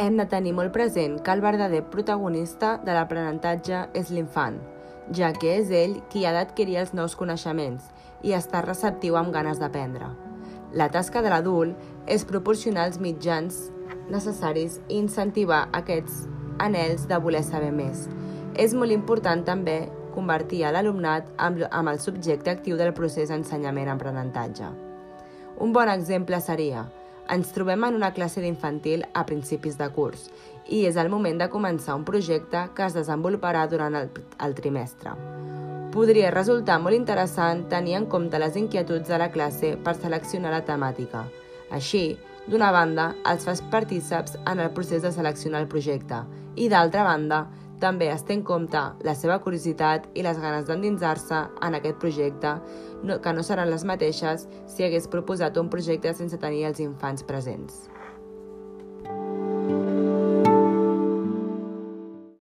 Hem de tenir molt present que el verdader protagonista de l'aprenentatge és l'infant, ja que és ell qui ha d'adquirir els nous coneixements i estar receptiu amb ganes d'aprendre. La tasca de l'adult és proporcionar els mitjans necessaris i incentivar aquests anells de voler saber més. És molt important també convertir l'alumnat amb, el subjecte actiu del procés ensenyament-aprenentatge. Un bon exemple seria ens trobem en una classe d'infantil a principis de curs i és el moment de començar un projecte que es desenvoluparà durant el, el trimestre. Podria resultar molt interessant tenir en compte les inquietuds de la classe per seleccionar la temàtica. Així, d'una banda, els fas partíceps en el procés de seleccionar el projecte i, d'altra banda, també es té en compte la seva curiositat i les ganes d'endinsar-se en aquest projecte, que no seran les mateixes si hagués proposat un projecte sense tenir els infants presents.